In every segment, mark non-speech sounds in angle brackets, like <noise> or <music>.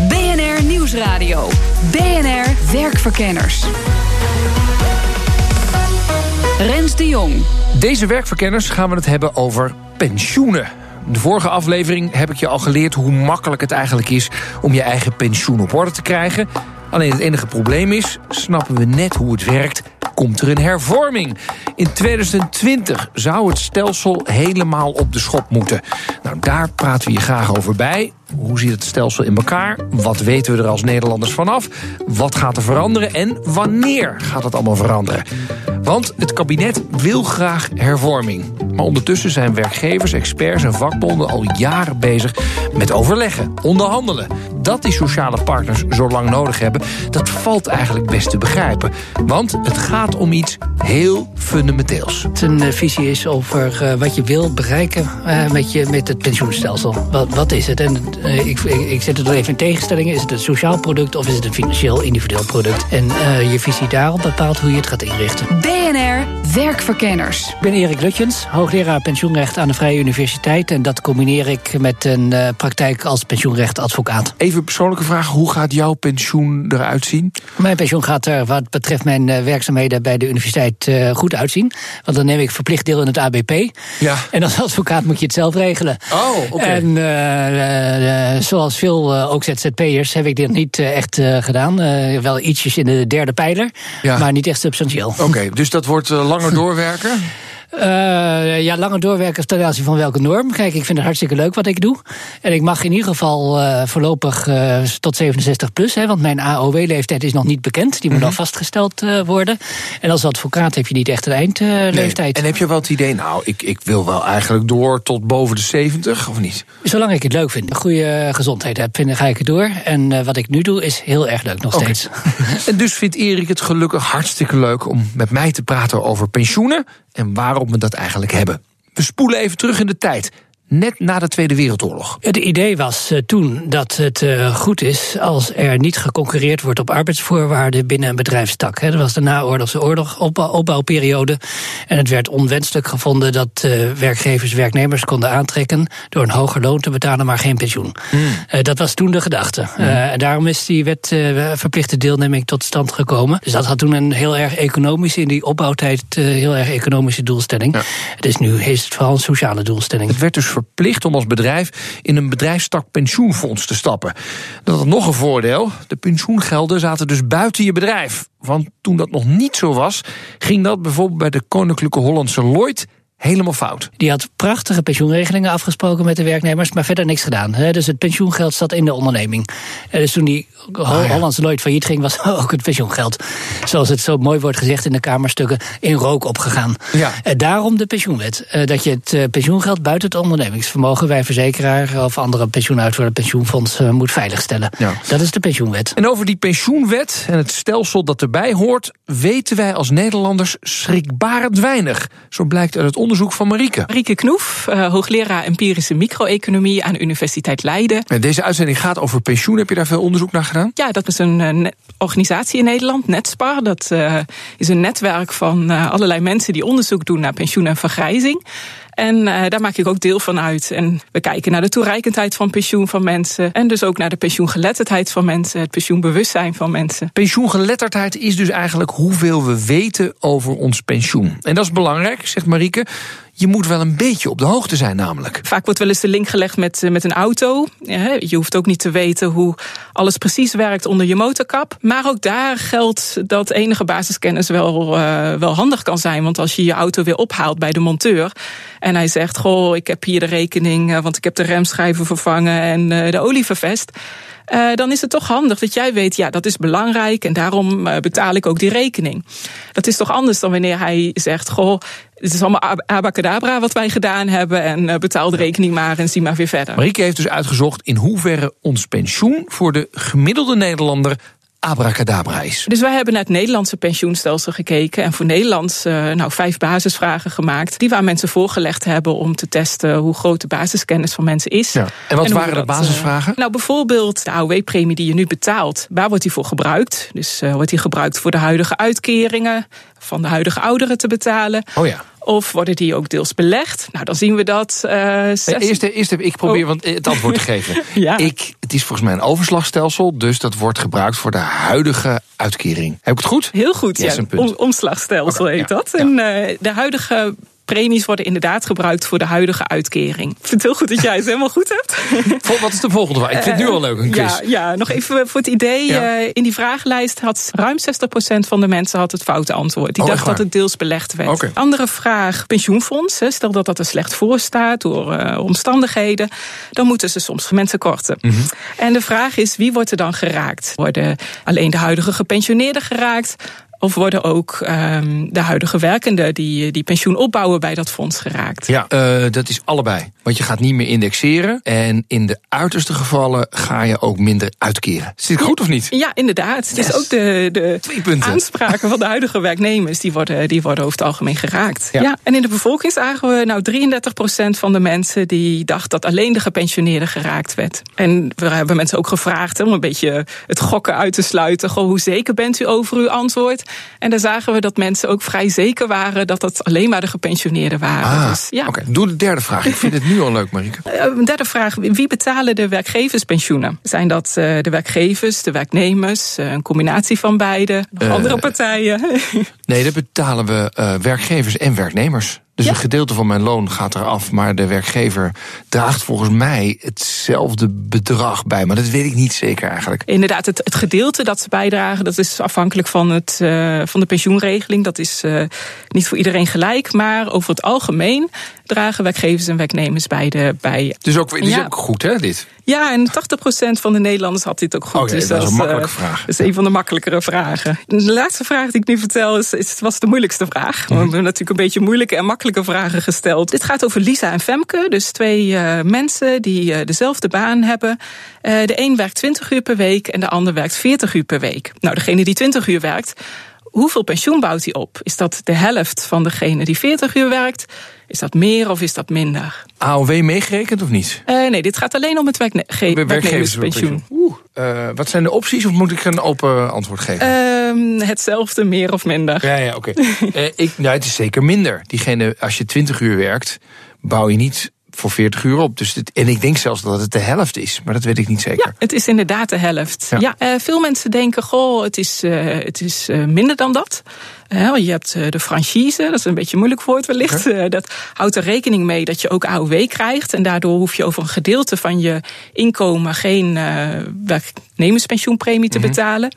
BNR Nieuwsradio. BNR Werkverkenners. Rens de Jong. Deze werkverkenners gaan we het hebben over pensioenen. De vorige aflevering heb ik je al geleerd hoe makkelijk het eigenlijk is om je eigen pensioen op orde te krijgen. Alleen het enige probleem is, snappen we net hoe het werkt, komt er een hervorming. In 2020 zou het stelsel helemaal op de schop moeten. Nou, daar praten we je graag over bij. Hoe zit het stelsel in elkaar? Wat weten we er als Nederlanders vanaf? Wat gaat er veranderen en wanneer gaat het allemaal veranderen? Want het kabinet wil graag hervorming. Maar ondertussen zijn werkgevers, experts en vakbonden al jaren bezig met overleggen, onderhandelen. Dat die sociale partners zo lang nodig hebben, dat valt eigenlijk best te begrijpen. Want het gaat om iets heel fundamenteels. Een eh, visie is over uh, wat je wil bereiken uh, met, je, met het pensioenstelsel. Wat, wat is het? En uh, ik, ik, zet het er even in tegenstelling. Is het een sociaal product of is het een financieel individueel product? En je visie daarop bepaalt hoe je het gaat inrichten. BNR Werkverkenners. Ik ben Erik Lutjens, hoogleraar pensioenrecht aan de Vrije Universiteit. En dat combineer ik met een praktijk als pensioenrechtadvocaat. Even een persoonlijke vraag. Hoe gaat jouw pensioen eruit zien? Mijn pensioen gaat er wat betreft mijn werkzaamheden bij de universiteit goed uitzien. Want dan neem ik verplicht deel in het ABP. Ja. En als advocaat moet je het zelf regelen. Oh, oké. Okay. En uh, uh, zoals veel uh, ook ZZP'ers heb ik dit niet echt gedaan. wel ietsjes in de derde pijler, ja. maar niet echt substantieel. Oké, okay, dus dat wordt langer <laughs> doorwerken? Uh, ja, langer doorwerken ten aanzien van welke norm. Kijk, ik vind het hartstikke leuk wat ik doe. En ik mag in ieder geval uh, voorlopig uh, tot 67 plus. Hè, want mijn AOW-leeftijd is nog niet bekend. Die moet Mhm. nog vastgesteld worden. En als advocaat heb je niet echt een eindleeftijd. Nee. En heb je wel het idee, nou, ik, ik wil wel eigenlijk door tot boven de 70, of niet? Zolang ik het leuk vind. Een goede gezondheid heb, vind, ga ik het door. En wat ik nu doe is heel erg leuk nog okay. steeds. <laughs> en dus vindt Erik het gelukkig hartstikke leuk om met mij te praten over pensioenen en waarom we dat eigenlijk hebben. We spoelen even terug in de tijd. Net na de Tweede Wereldoorlog. Het idee was uh, toen dat het uh, goed is als er niet geconcurreerd wordt op arbeidsvoorwaarden binnen een bedrijfstak. Dat was de naoorlogse oorlog, opbouw, opbouwperiode. En het werd onwenselijk gevonden dat uh, werkgevers werknemers konden aantrekken door een hoger loon te betalen, maar geen pensioen. Mm. dat was toen de gedachte. Mm. en daarom is die wet verplichte deelneming tot stand gekomen. Dus dat had toen een heel erg economische, in die opbouwtijd heel erg economische doelstelling. Ja. Het is nu is het vooral een sociale doelstelling. Het werd dus verplicht om als bedrijf in een bedrijfstak pensioenfonds te stappen. Dat had nog een voordeel. De pensioengelden zaten dus buiten je bedrijf. Want toen dat nog niet zo was, ging dat bijvoorbeeld bij de Koninklijke Hollandse Lloyd helemaal fout. Die had prachtige pensioenregelingen afgesproken met de werknemers, maar verder niks gedaan. Dus het pensioengeld zat in de onderneming. Dus toen die Ah, Hollandse Lloyd failliet ging, was <laughs> ook het pensioengeld, zoals het zo mooi wordt gezegd in de Kamerstukken, in rook opgegaan. Ja. Daarom de pensioenwet. Dat je het pensioengeld buiten het ondernemingsvermogen bij verzekeraar of andere pensioenuitvoerder pensioenfonds moet veiligstellen. Ja. Dat is de pensioenwet. En over die pensioenwet en het stelsel dat erbij hoort, weten wij als Nederlanders schrikbarend weinig. Zo blijkt uit het onderzoek van Marieke. Marieke Knoef, uh, hoogleraar empirische micro-economie aan de Universiteit Leiden. En deze uitzending gaat over pensioen. Heb je daar veel onderzoek naar gedaan? Ja, dat is een uh, organisatie in Nederland, Netspar. Dat uh, is een netwerk van allerlei mensen die onderzoek doen naar pensioen en vergrijzing. En uh, daar maak ik ook deel van uit. En we kijken naar de toereikendheid van pensioen van mensen. En dus ook naar de pensioengeletterdheid van mensen, het pensioenbewustzijn van mensen. Pensioengeletterdheid is dus eigenlijk hoeveel we weten over ons pensioen. En dat is belangrijk, zegt Marieke. Je moet wel een beetje op de hoogte zijn, namelijk. Vaak wordt wel eens de link gelegd met, met een auto. Je hoeft ook niet te weten hoe alles precies werkt onder je motorkap. Maar ook daar geldt dat enige basiskennis wel, uh, wel handig kan zijn. Want als je je auto weer ophaalt bij de monteur. en hij zegt: Goh, ik heb hier de rekening, want ik heb de remschijven vervangen en de olie vervest. Dan is het toch handig dat jij weet, ja, dat is belangrijk en daarom betaal ik ook die rekening. Dat is toch anders dan wanneer hij zegt, goh, het is allemaal abacadabra wat wij gedaan hebben en uh, betaal de rekening maar en zie maar weer verder. Marieke heeft dus uitgezocht in hoeverre ons pensioen voor de gemiddelde Nederlander abracadabra is. Dus wij hebben naar het Nederlandse pensioenstelsel gekeken en voor Nederlands uh, nou, vijf basisvragen gemaakt die we aan mensen voorgelegd hebben om te testen hoe groot de basiskennis van mensen is. Ja. En wat en waren de basisvragen? Uh, nou, bijvoorbeeld de AOW-premie die je nu betaalt, waar wordt die voor gebruikt? Dus uh, wordt die gebruikt voor de huidige uitkeringen van de huidige ouderen te betalen? Oh ja. Of worden die ook deels belegd? Nou, dan zien we dat. Uh, zes... eerst, eerst heb ik probeer oh. want het antwoord te geven. <laughs> ja. ik, het is volgens mij een overslagstelsel, dus dat wordt gebruikt voor de huidige uitkering. Heb ik het goed? Heel goed, ja. Om, omslagstelsel okay, heet ja, dat. En uh, de huidige premies worden inderdaad gebruikt voor de huidige uitkering. Ik vind het heel goed dat jij het helemaal goed hebt. <laughs> Wat is de volgende vraag? Ik vind het nu al leuk, een quiz. Ja, ja nog even voor het idee. Ja. Uh, in die vragenlijst had ruim 60% van de mensen had het foute antwoord. Die oh, dacht dat het deels belegd werd. Okay. Andere vraag, pensioenfonds. Stel dat dat er slecht voor staat door uh, omstandigheden. Dan moeten ze soms mensen korten. Mm -hmm. En de vraag is, wie wordt er dan geraakt? Worden alleen de huidige gepensioneerden geraakt? Of worden ook um, de huidige werkenden die, die pensioen opbouwen bij dat fonds geraakt? Ja, uh, dat is allebei. Want je gaat niet meer indexeren. En in de uiterste gevallen ga je ook minder uitkeren. Zit het goed of niet? Ja, inderdaad. Yes. Dus ook de, de aanspraken van de huidige werknemers... die worden, die worden over het algemeen geraakt. Ja. ja en in de bevolking zagen we nou 33% van de mensen... die dacht dat alleen de gepensioneerden geraakt werd. En we hebben mensen ook gevraagd om een beetje het gokken uit te sluiten. Goh, hoe zeker bent u over uw antwoord? En daar zagen we dat mensen ook vrij zeker waren dat het alleen maar de gepensioneerden waren. Ah, dus, ja. Oké, okay. doe de derde vraag. Ik vind het nu al leuk, Marieke. <laughs> Een derde vraag. Wie betalen de werkgeverspensioenen? Zijn dat uh, de werkgevers, de werknemers, uh, een combinatie van beide? Nog uh, andere partijen? <laughs> nee, dat betalen we uh, werkgevers en werknemers. Dus Ja. een gedeelte van mijn loon gaat eraf, maar de werkgever draagt volgens mij hetzelfde bedrag bij. Maar dat weet ik niet zeker eigenlijk. Inderdaad, het, het gedeelte dat ze bijdragen, dat is afhankelijk van, het, uh, van de pensioenregeling. Dat is uh, niet voor iedereen gelijk, maar over het algemeen dragen werkgevers en werknemers beide bij. Dus ook, dit is Ja. ook goed, hè, dit? Ja, en 80% van de Nederlanders had dit ook goed. Dus dat is een eh, makkelijke vraag. Dat is een van de makkelijkere vragen. De laatste vraag die ik nu vertel is, is was de moeilijkste vraag. Mhm. We hebben natuurlijk een beetje moeilijke en makkelijke vragen gesteld. Dit gaat over Lisa en Femke, dus twee uh, mensen die uh, dezelfde baan hebben. Uh, de een werkt 20 uur per week en de ander werkt 40 uur per week. Nou, degene die 20 uur werkt, hoeveel pensioen bouwt hij op? Is dat de helft van degene die 40 uur werkt? Is dat meer of is dat minder? AOW meegerekend of niet? Uh, nee, dit gaat alleen om het werkne werknemerspensioen. Oeh, uh, wat zijn de opties of moet ik een open antwoord geven? Uh, hetzelfde, meer of minder. Ja, ja, oké. <laughs> Okay. nou, het is zeker minder. Diegene, als je 20 uur werkt, bouw je niet voor 40 uur op. Dus dit, en ik denk zelfs dat het de helft is, maar dat weet ik niet zeker. Ja, het is inderdaad de helft. Ja, ja uh, veel mensen denken, goh, het is, uh, het is uh, minder dan dat. Je hebt de franchise, dat is een beetje moeilijk woord wellicht. Dat houdt er rekening mee dat je ook AOW krijgt. En daardoor hoef je over een gedeelte van je inkomen geen werknemerspensioenpremie te Mhm. mm -hmm. betalen.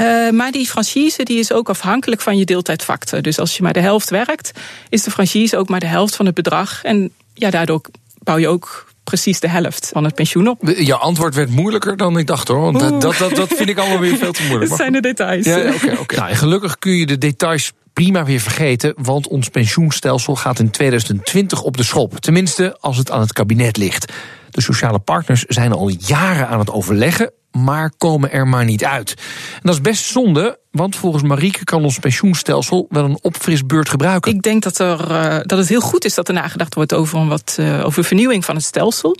Uh, maar die franchise die is ook afhankelijk van je deeltijdfactor. Dus als je maar de helft werkt, is de franchise ook maar de helft van het bedrag. En ja, daardoor bouw je ook precies de helft van het pensioen op. Jouw antwoord werd moeilijker dan ik dacht hoor. Want dat, dat, dat, dat vind ik allemaal weer veel te <laughs> moeilijk. Dat zijn de details. Ja, oké. Okay, okay. nou, en gelukkig kun je de details prima weer vergeten, want ons pensioenstelsel gaat in 2020 op de schop. Tenminste, als het aan het kabinet ligt. De sociale partners zijn al jaren aan het overleggen, maar komen er maar niet uit. En dat is best zonde, want volgens Marieke kan ons pensioenstelsel wel een opfrisbeurt gebruiken. Ik denk dat, er, uh, dat het heel goed is dat er nagedacht wordt over, een wat, uh, over vernieuwing van het stelsel.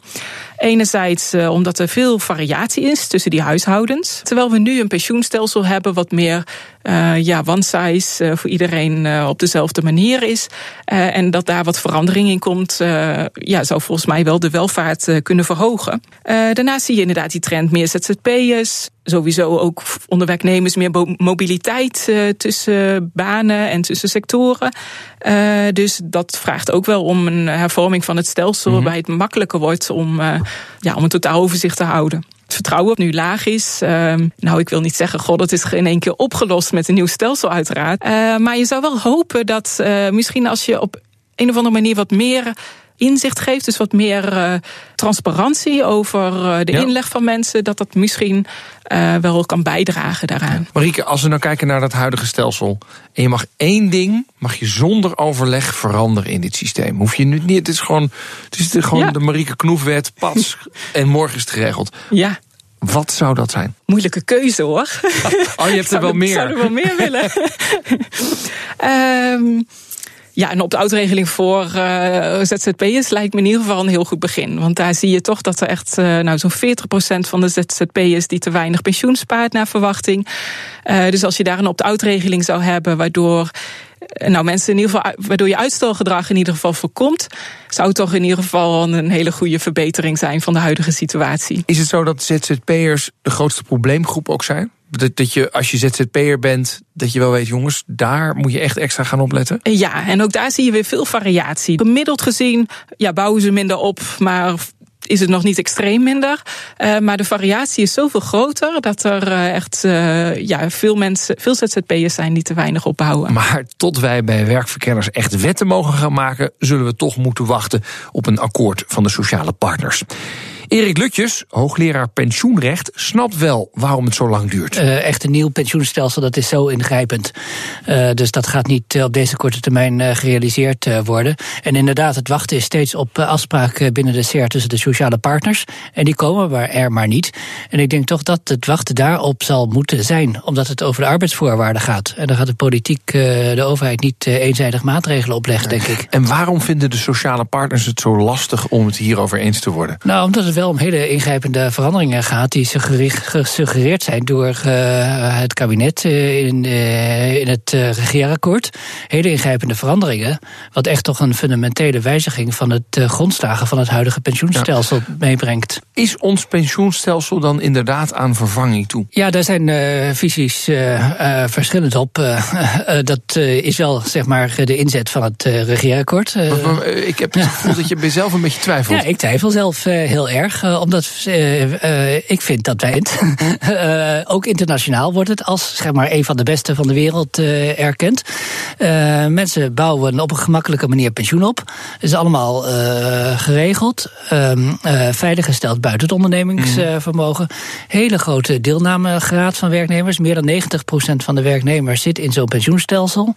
Enerzijds uh, omdat er veel variatie is tussen die huishoudens. Terwijl we nu een pensioenstelsel hebben wat meer ja, one size voor iedereen op dezelfde manier is. En dat daar wat verandering in komt, ja, zou volgens mij wel de welvaart kunnen verhogen. Daarnaast zie je inderdaad die trend meer ZZP'ers. Sowieso ook onder werknemers meer mobiliteit uh, tussen banen en tussen sectoren. Uh, dus dat vraagt ook wel om een hervorming van het stelsel, mm -hmm. waarbij het makkelijker wordt om, uh, ja, om een totaal overzicht te houden het vertrouwen nu laag is. Uh, nou, ik wil niet zeggen, god, het is in één keer opgelost met een nieuw stelsel, uiteraard. Maar je zou wel hopen dat misschien als je op een of andere manier wat meer inzicht geeft. Dus wat meer uh, transparantie over uh, de ja. inleg van mensen. Dat dat misschien uh, wel kan bijdragen daaraan. Marieke, als we nou kijken naar dat huidige stelsel. En je mag één ding, mag je zonder overleg veranderen in dit systeem. Hoef je nu niet, het is gewoon, het is gewoon ja. de Marieke Knoefwet, pats. <laughs> en morgen is het geregeld. Ja. Wat zou dat zijn? Moeilijke keuze hoor. Oh, je hebt er <laughs> wel meer. Ik zou er wel meer willen. um, <laughs> ja, en op de uitregeling voor uh, ZZP'ers lijkt me in ieder geval een heel goed begin. Want daar zie je toch dat er echt uh, nou, zo'n 40% van de ZZP'ers die te weinig pensioen spaart naar verwachting. Uh, dus als je daar een opt-out-regeling zou hebben, waardoor nou, mensen in ieder geval, waardoor je uitstelgedrag in ieder geval voorkomt, zou toch in ieder geval een hele goede verbetering zijn van de huidige situatie. Is het zo dat ZZP'ers de grootste probleemgroep ook zijn? Dat, dat je als je ZZP'er bent, dat je wel weet, jongens, daar moet je echt extra gaan opletten? Ja, en ook daar zie je weer veel variatie. Gemiddeld gezien ja, bouwen ze minder op, maar is het nog niet extreem minder. Uh, maar de variatie is zoveel groter dat er uh, echt uh, ja, veel mensen, veel ZZP'ers zijn die te weinig opbouwen. Maar tot wij bij werkverkenners echt wetten mogen gaan maken, zullen we toch moeten wachten op een akkoord van de sociale partners. Erik Lutjes, hoogleraar pensioenrecht, snapt wel waarom het zo lang duurt. Uh, echt een nieuw pensioenstelsel, dat is zo ingrijpend. Uh, dus dat gaat niet op deze korte termijn uh, gerealiseerd worden. En inderdaad, het wachten is steeds op afspraak binnen de CER tussen de sociale partners. En die komen maar er maar niet. En ik denk toch dat het wachten daarop zal moeten zijn, omdat het over de arbeidsvoorwaarden gaat. En dan gaat de politiek, de overheid niet eenzijdig maatregelen opleggen, denk ik. En waarom vinden de sociale partners het zo lastig om het hierover eens te worden? Nou, omdat het wel om hele ingrijpende veranderingen gaat die gesuggereerd zijn door uh, het kabinet uh, in, uh, in het regeerakkoord. Hele ingrijpende veranderingen, wat echt toch een fundamentele wijziging van het grondslagen van het huidige pensioenstelsel ja. meebrengt. Is ons pensioenstelsel dan inderdaad aan vervanging toe? Ja, daar zijn visies verschillend op. dat is wel zeg maar de inzet van het regeerakkoord. ik heb het <laughs> gevoel dat je bij zelf een beetje twijfelt. Ja, ik twijfel zelf heel erg. Uh, omdat uh, uh, ik vind dat wij het, <laughs> ook internationaal wordt het als zeg maar, een van de beste van de wereld erkend. mensen bouwen op een gemakkelijke manier pensioen op. Het is allemaal geregeld. Ehm, veiliggesteld buiten het ondernemingsvermogen. Hele grote deelnamegraad van werknemers. Meer dan 90% van de werknemers zit in zo'n pensioenstelsel.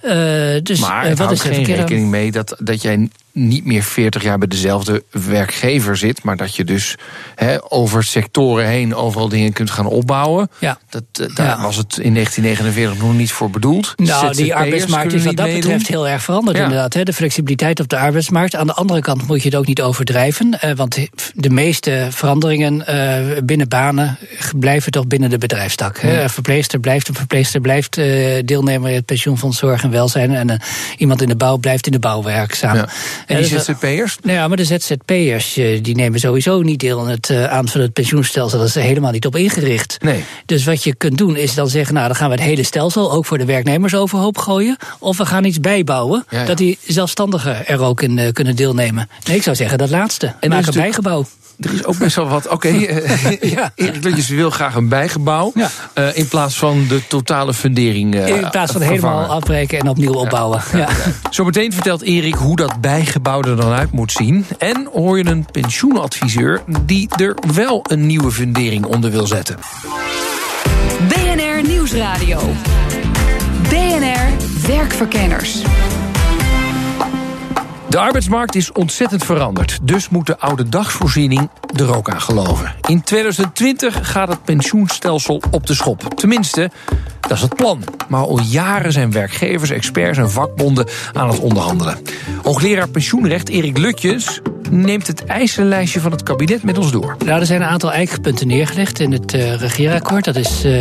dus, maar wat is er geen rekening mee dat, dat jij niet meer 40 jaar bij dezelfde werkgever zit, maar dat je dus he, over sectoren heen overal dingen kunt gaan opbouwen. Ja. Dat, uh, daar ja. was het in 1949 nog niet voor bedoeld. Nou, die arbeidsmarkt is wat dat meedoen. betreft heel erg veranderd ja. inderdaad. He, de flexibiliteit op de arbeidsmarkt. Aan de andere kant moet je het ook niet overdrijven. Uh, want de meeste veranderingen uh, binnen banen blijven toch binnen de bedrijfstak. Ja. Een verpleegster blijft een verpleegster, blijft deelnemer in het pensioenfonds Zorg en Welzijn. En iemand in de bouw blijft in de bouw werkzaam. En die ZZP'ers? Nou ja, maar de ZZP'ers die nemen sowieso niet deel aan het aanvullen van het pensioenstelsel. Dat is er helemaal niet op ingericht. Nee. Dus wat je kunt doen is dan zeggen, nou dan gaan we het hele stelsel ook voor de werknemers overhoop gooien. Of we gaan iets bijbouwen, ja, ja. dat die zelfstandigen er ook in kunnen deelnemen. Nee, ik zou zeggen dat laatste. En maak een bijgebouw. Er is ook best wel wat. Oké, okay, <laughs> ja. Erik Lutjes wil graag een bijgebouw. Ja. Uh, in plaats van de totale fundering. Uh, in plaats van vervangen. helemaal afbreken en opnieuw opbouwen. Ja. Ja. Zometeen vertelt Erik hoe dat bijgebouw er dan uit moet zien. En hoor je een pensioenadviseur die er wel een nieuwe fundering onder wil zetten. BNR Nieuwsradio. BNR Werkverkenners. De arbeidsmarkt is ontzettend veranderd. Dus moet de oude dagsvoorziening er ook aan geloven. In 2020 gaat het pensioenstelsel op de schop. Tenminste, dat is het plan. Maar al jaren zijn werkgevers, experts en vakbonden aan het onderhandelen. Hoogleraar pensioenrecht Erik Lutjes neemt het eisenlijstje van het kabinet met ons door. Nou, er zijn een aantal eikenpunten neergelegd in het uh, regeerakkoord. Dat is uh,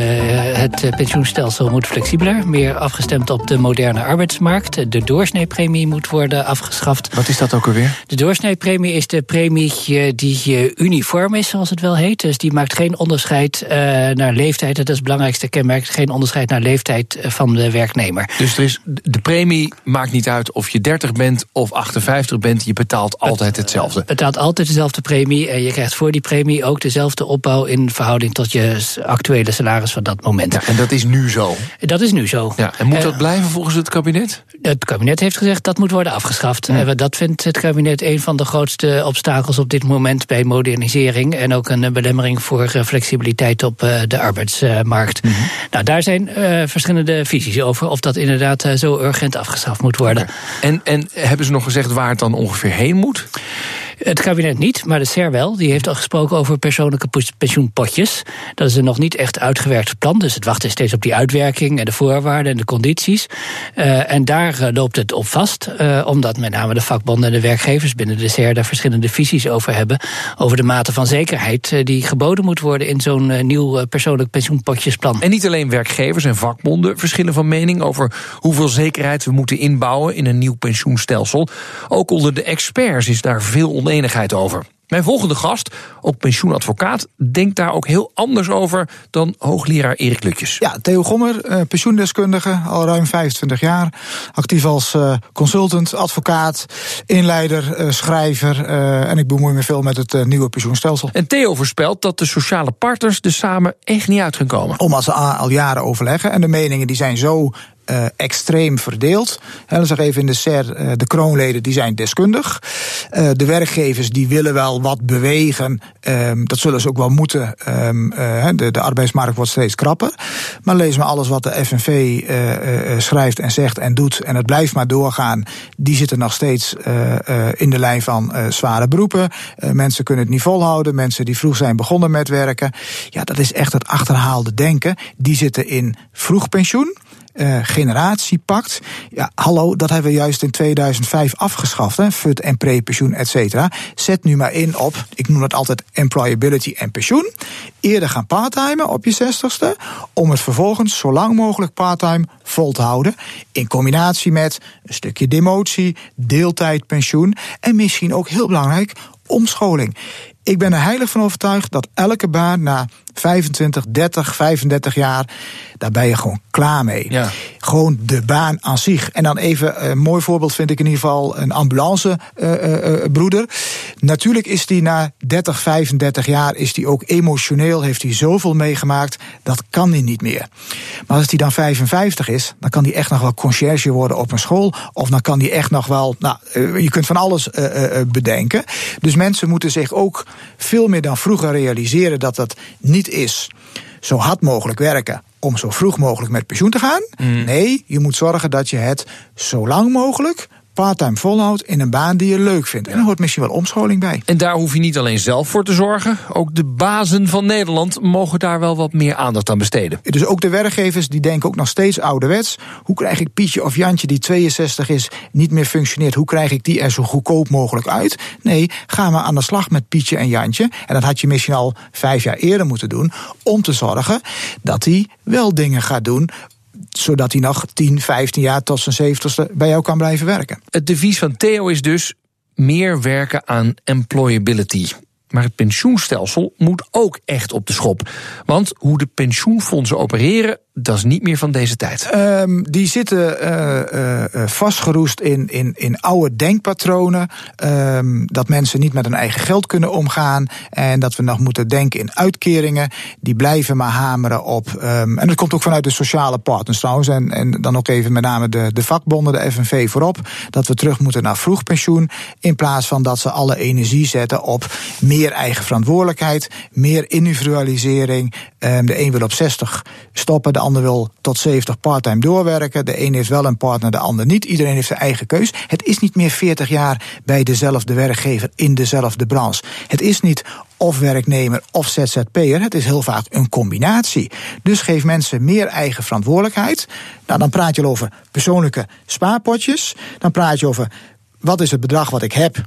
het pensioenstelsel moet flexibeler, meer afgestemd op de moderne arbeidsmarkt. De doorsneepremie moet worden afgeschaft. Wat is dat ook alweer? De doorsneepremie is de premie die uniform is, zoals het wel heet. Dus die maakt geen onderscheid uh, naar leeftijd. Dat is het belangrijkste kenmerk. Geen onderscheid naar leeftijd van de werknemer. Dus er is, de premie maakt niet uit of je 30 bent of 58 bent. Je betaalt altijd hetzelfde. hetzelfde. betaalt altijd dezelfde premie en je krijgt voor die premie ook dezelfde opbouw in verhouding tot je actuele salaris van dat moment. Ja, en dat is nu zo. Dat is nu zo. Ja, en moet Eh, dat blijven volgens het kabinet? Het kabinet heeft gezegd dat moet worden afgeschaft. Dat vindt het kabinet een van de grootste obstakels op dit moment bij modernisering. En ook een belemmering voor eh, flexibiliteit op eh, de arbeidsmarkt. Nou, daar zijn eh, verschillende visies over of dat inderdaad zo urgent afgeschaft moet worden. En, en hebben ze nog gezegd waar het dan ongeveer heen moet? Het kabinet niet, maar de SER wel. Die heeft al gesproken over persoonlijke pensioenpotjes. Dat is een nog niet echt uitgewerkt plan. Dus het wachten steeds op die uitwerking en de voorwaarden en de condities. Eh, en daar eh, loopt het op vast. eh, omdat met name de vakbonden en de werkgevers binnen de SER daar verschillende visies over hebben. Over de mate van zekerheid die geboden moet worden in zo'n nieuw persoonlijk pensioenpotjesplan. En niet alleen werkgevers en vakbonden verschillen van mening over hoeveel zekerheid we moeten inbouwen in een nieuw pensioenstelsel. Ook onder de experts is daar veel oneenigheid over. Mijn volgende gast, ook pensioenadvocaat, denkt daar ook heel anders over dan hoogleraar Erik Lutjes. Ja, Theo Gommer, eh, pensioendeskundige, al ruim 25 jaar. Actief als eh, consultant, advocaat, inleider, eh, schrijver. en ik bemoei me veel met het nieuwe pensioenstelsel. En Theo voorspelt dat de sociale partners er samen echt niet uit gaan komen. Omdat ze al jaren overleggen. En de meningen die zijn zo eh, extreem verdeeld. Hè, dan zeg even in de SER, eh, de kroonleden die zijn deskundig. Eh, de werkgevers die willen wel wat bewegen. Ehm, dat zullen ze ook wel moeten. Ehm, eh, de, de arbeidsmarkt wordt steeds krapper. Maar lees maar alles wat de FNV schrijft en zegt en doet. En het blijft maar doorgaan. Die zitten nog steeds in de lijn van zware beroepen. Mensen kunnen het niet volhouden. Mensen die vroeg zijn begonnen met werken. Ja, dat is echt het achterhaalde denken. Die zitten in vroeg pensioen eh, generatiepact. Ja, hallo, dat hebben we juist in 2005 afgeschaft. Hè, FUT en prepensioen, et cetera. Zet nu maar in op, ik noem het altijd employability en pensioen. Eerder gaan parttimen op je zestigste. Om het vervolgens zo lang mogelijk parttime vol te houden. In combinatie met een stukje demotie, deeltijdpensioen. En misschien ook heel belangrijk, omscholing. Ik ben er heilig van overtuigd dat elke baan na 25, 30, 35 jaar, daar ben je gewoon klaar mee. Ja. Gewoon de baan aan zich. En dan even een mooi voorbeeld vind ik in ieder geval een ambulancebroeder. Natuurlijk is die na 30, 35 jaar is die ook emotioneel, heeft hij zoveel meegemaakt, dat kan hij niet meer. Maar als hij dan 55 is, dan kan hij echt nog wel conciërge worden op een school. Of dan kan hij echt nog wel, nou, eh, je kunt van alles eh, eh, bedenken. Dus mensen moeten zich ook veel meer dan vroeger realiseren dat dat niet is zo hard mogelijk werken om zo vroeg mogelijk met pensioen te gaan. Nee, je moet zorgen dat je het zo lang mogelijk parttime volhoudt in een baan die je leuk vindt. En er hoort misschien wel omscholing bij. En daar hoef je niet alleen zelf voor te zorgen. Ook de bazen van Nederland mogen daar wel wat meer aandacht aan besteden. Dus ook de werkgevers die denken ook nog steeds ouderwets. Hoe krijg ik Pietje of Jantje die 62 is, niet meer functioneert? Hoe krijg ik die er zo goedkoop mogelijk uit? Nee, ga maar aan de slag met Pietje en Jantje. En dat had je misschien al vijf jaar eerder moeten doen. Om te zorgen dat hij wel dingen gaat doen zodat hij nog 10, 15 jaar tot zijn 70ste bij jou kan blijven werken. Het devies van Theo is dus meer werken aan employability. Maar het pensioenstelsel moet ook echt op de schop. Want hoe de pensioenfondsen opereren, dat is niet meer van deze tijd. Um, die zitten uh, uh, vastgeroest in, in, in oude denkpatronen. Um, dat mensen niet met hun eigen geld kunnen omgaan. En dat we nog moeten denken in uitkeringen. Die blijven maar hameren op. Um, en dat komt ook vanuit de sociale partners trouwens. En, en dan ook even met name de, de vakbonden, de FNV voorop. Dat we terug moeten naar vroeg pensioen. In plaats van dat ze alle energie zetten op meer eigen verantwoordelijkheid. Meer individualisering. de een wil op 60 stoppen, de ander wil tot 70 parttime doorwerken. De een heeft wel een partner, de ander niet. Iedereen heeft zijn eigen keus. Het is niet meer 40 jaar bij dezelfde werkgever in dezelfde branche. Het is niet of werknemer of ZZP'er. Het is heel vaak een combinatie. Dus geef mensen meer eigen verantwoordelijkheid. Nou, dan praat je over persoonlijke spaarpotjes. Dan praat je over wat is het bedrag wat ik heb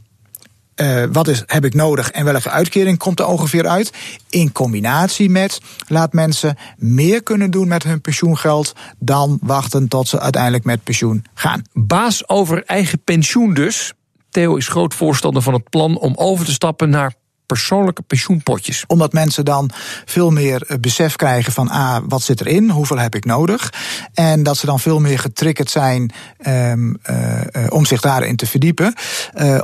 uh, wat is, heb ik nodig en welke uitkering komt er ongeveer uit? In combinatie met laat mensen meer kunnen doen met hun pensioengeld dan wachten tot ze uiteindelijk met pensioen gaan. Baas over eigen pensioen dus. Theo is groot voorstander van het plan om over te stappen naar persoonlijke pensioenpotjes. Omdat mensen dan veel meer besef krijgen van ah, wat zit erin, hoeveel heb ik nodig. En dat ze dan veel meer getriggerd zijn um, uh, om zich daarin te verdiepen. Uh,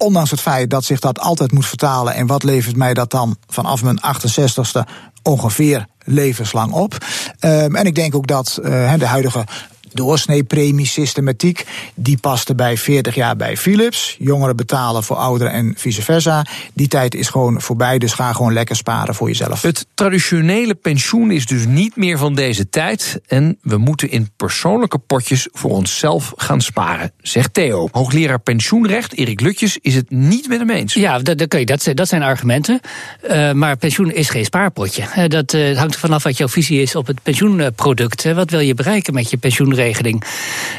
ondanks het feit dat zich dat altijd moet vertalen. En wat levert mij dat dan vanaf mijn 68ste ongeveer levenslang op? Um, en ik denk ook dat uh, de huidige doorsneepremiesystematiek. Die paste bij 40 jaar bij Philips. Jongeren betalen voor ouderen en vice versa. Die tijd is gewoon voorbij, dus ga gewoon lekker sparen voor jezelf. Het traditionele pensioen is dus niet meer van deze tijd. En we moeten in persoonlijke potjes voor onszelf gaan sparen, zegt Theo. Hoogleraar pensioenrecht Erik Lutjes is het niet met hem eens. Ja, dat, dat, dat, dat zijn argumenten. Uh, maar pensioen is geen spaarpotje. Dat uh, hangt er vanaf wat jouw visie is op het pensioenproduct. Wat wil je bereiken met je pensioen? Regeling.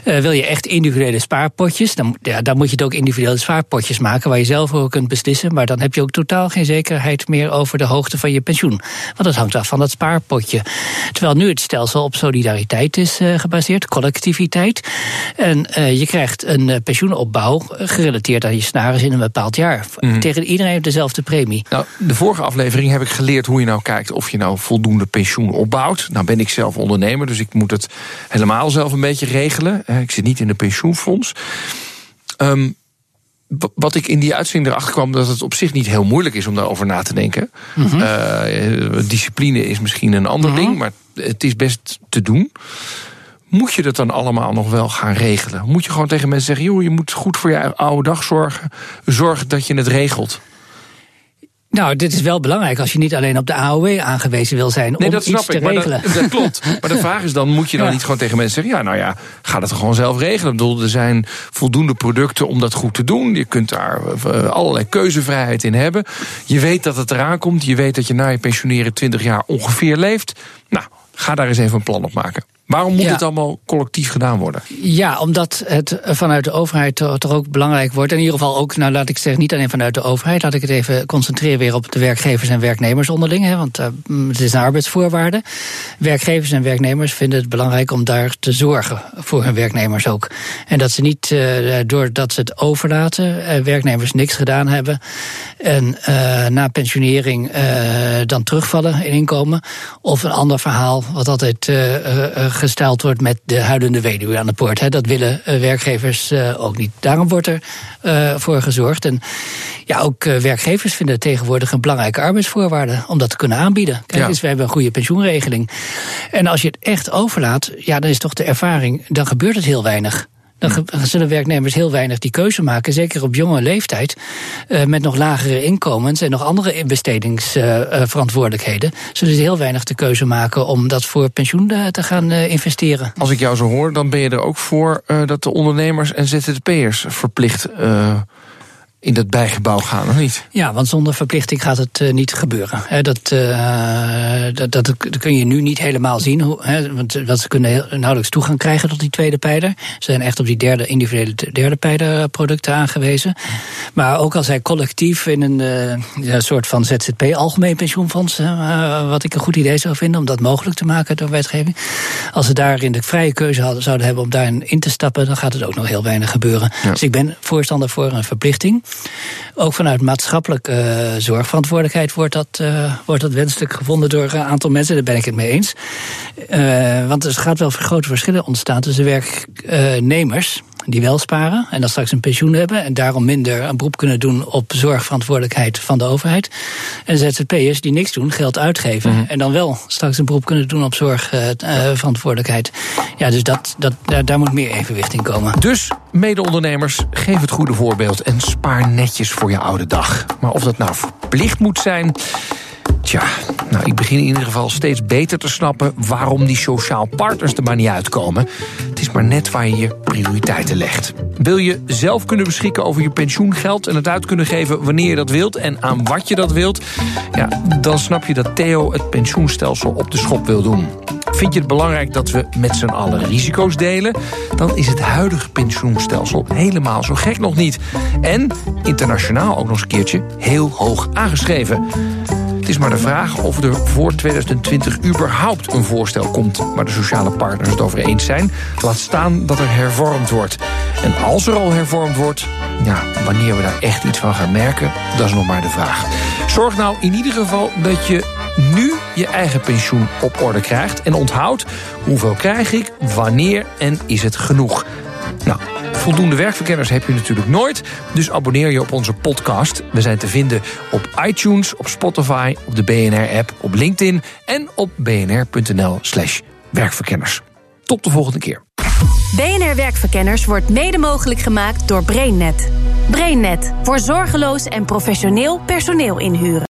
Uh, wil je echt individuele spaarpotjes, dan, ja, dan moet je het ook individuele spaarpotjes maken waar je zelf over kunt beslissen. Maar dan heb je ook totaal geen zekerheid meer over de hoogte van je pensioen. Want dat hangt af van dat spaarpotje. Terwijl nu het stelsel op solidariteit is uh, gebaseerd, collectiviteit. En uh, je krijgt een pensioenopbouw gerelateerd aan je snaris in een bepaald jaar. Mm. Tegen iedereen dezelfde premie. Nou, de vorige aflevering heb ik geleerd hoe je nou kijkt of je nou voldoende pensioen opbouwt. Nou ben ik zelf ondernemer, dus ik moet het helemaal zelf een beetje regelen. Ik zit niet in de pensioenfonds. Um, wat ik in die uitzending erachter kwam, dat het op zich niet heel moeilijk is om daarover na te denken. Mm -hmm. uh, discipline is misschien een ander mm -hmm. ding, maar het is best te doen. Moet je dat dan allemaal nog wel gaan regelen? Moet je gewoon tegen mensen zeggen: joh, je moet goed voor je oude dag zorgen. Zorg dat je het regelt. Nou, dit is wel belangrijk als je niet alleen op de AOW aangewezen wil zijn nee, om dat iets te regelen. Dat, dat, <laughs> klopt. Maar de vraag is dan, moet je dan Ja. niet gewoon tegen mensen zeggen... ja, nou ja, ga dat gewoon zelf regelen. Ik bedoel, er zijn voldoende producten om dat goed te doen. Je kunt daar eh, allerlei keuzevrijheid in hebben. Je weet dat het eraan komt. Je weet dat je na je pensioneren 20 jaar ongeveer leeft. Nou, ga daar eens even een plan op maken. Waarom moet Ja. het allemaal collectief gedaan worden? Ja, omdat het vanuit de overheid toch, ook belangrijk wordt. In ieder geval ook, nou laat ik zeggen, niet alleen vanuit de overheid. Laat ik het even concentreren weer op de werkgevers en werknemers onderling. Hè, want uh, het is een arbeidsvoorwaarde. Werkgevers en werknemers vinden het belangrijk om daar te zorgen voor hun werknemers ook. En dat ze niet, uh, doordat ze het overlaten, uh, werknemers niks gedaan hebben. En na pensionering dan terugvallen in inkomen. Of een ander verhaal, wat altijd gesteld wordt met de huilende weduwe aan de poort. Hè. Dat willen uh, werkgevers uh, ook niet. Daarom wordt er uh, voor gezorgd. En ja, ook werkgevers vinden tegenwoordig een belangrijke arbeidsvoorwaarde om dat te kunnen aanbieden. Kijk Ja. eens, we hebben een goede pensioenregeling. En als je het echt overlaat, ja, dan is toch de ervaring, dan gebeurt het heel weinig. Dan zullen werknemers heel weinig die keuze maken, zeker op jonge leeftijd, eh, met nog lagere inkomens en nog andere inbestedingsverantwoordelijkheden, zullen ze heel weinig de keuze maken om dat voor pensioen eh, te gaan eh, investeren. Als ik jou zo hoor, dan ben je er ook voor dat de ondernemers en ZZP'ers verplicht in dat bijgebouw gaan, of niet? Ja, want zonder verplichting gaat het uh, niet gebeuren. He, dat, uh, dat, dat, dat, kun je nu niet helemaal zien. Hoe, he, want dat ze kunnen heel, nauwelijks toegang krijgen tot die tweede pijler. Ze zijn echt op die derde individuele derde pijler producten aangewezen. Maar ook als zij collectief in een uh, soort van ZZP, algemeen pensioenfonds, wat ik een goed idee zou vinden om dat mogelijk te maken door wetgeving. Als ze daarin de vrije keuze hadden, zouden hebben om daarin in te stappen, dan gaat het ook nog heel weinig gebeuren. Ja. Dus ik ben voorstander voor een verplichting. Ook vanuit maatschappelijke uh, zorgverantwoordelijkheid wordt dat, uh, wordt dat wenselijk gevonden door een aantal mensen. Daar ben ik het mee eens. Uh, want er gaat wel grote verschillen ontstaan tussen werknemers die wel sparen en dan straks een pensioen hebben en daarom minder een beroep kunnen doen op zorgverantwoordelijkheid van de overheid. En ZZP'ers die niks doen, geld uitgeven mm -hmm. en dan wel straks een beroep kunnen doen op zorgverantwoordelijkheid. ja, dus dat, dat, daar, daar moet meer evenwicht in komen. Dus mede-ondernemers, geef het goede voorbeeld en spaar netjes voor je oude dag. Maar of dat nou verplicht moet zijn. Tja, nou, ik begin in ieder geval steeds beter te snappen waarom die sociaal partners er maar niet uitkomen. Het is maar net waar je je prioriteiten legt. Wil je zelf kunnen beschikken over je pensioengeld en het uit kunnen geven wanneer je dat wilt en aan wat je dat wilt? Ja, dan snap je dat Theo het pensioenstelsel op de schop wil doen. Vind je het belangrijk dat we met z'n allen risico's delen? Dan is het huidige pensioenstelsel helemaal zo gek nog niet. En internationaal ook nog eens een keertje heel hoog aangeschreven. Is maar de vraag of er voor 2020 überhaupt een voorstel komt... waar de sociale partners het over eens zijn. Laat staan dat er hervormd wordt. En als er al hervormd wordt, ja, wanneer we daar echt iets van gaan merken... dat is nog maar de vraag. Zorg nou in ieder geval dat je nu je eigen pensioen op orde krijgt. En onthoud hoeveel krijg ik, wanneer en is het genoeg. Nou, Voldoende werkverkenners heb je natuurlijk nooit. Dus abonneer je op onze podcast. We zijn te vinden op iTunes, op Spotify, op de BNR-app, op LinkedIn en op bnr.nl/slash werkverkenners. Tot de volgende keer. BNR Werkverkenners wordt mede mogelijk gemaakt door BrainNet. BrainNet voor zorgeloos en professioneel personeel inhuren.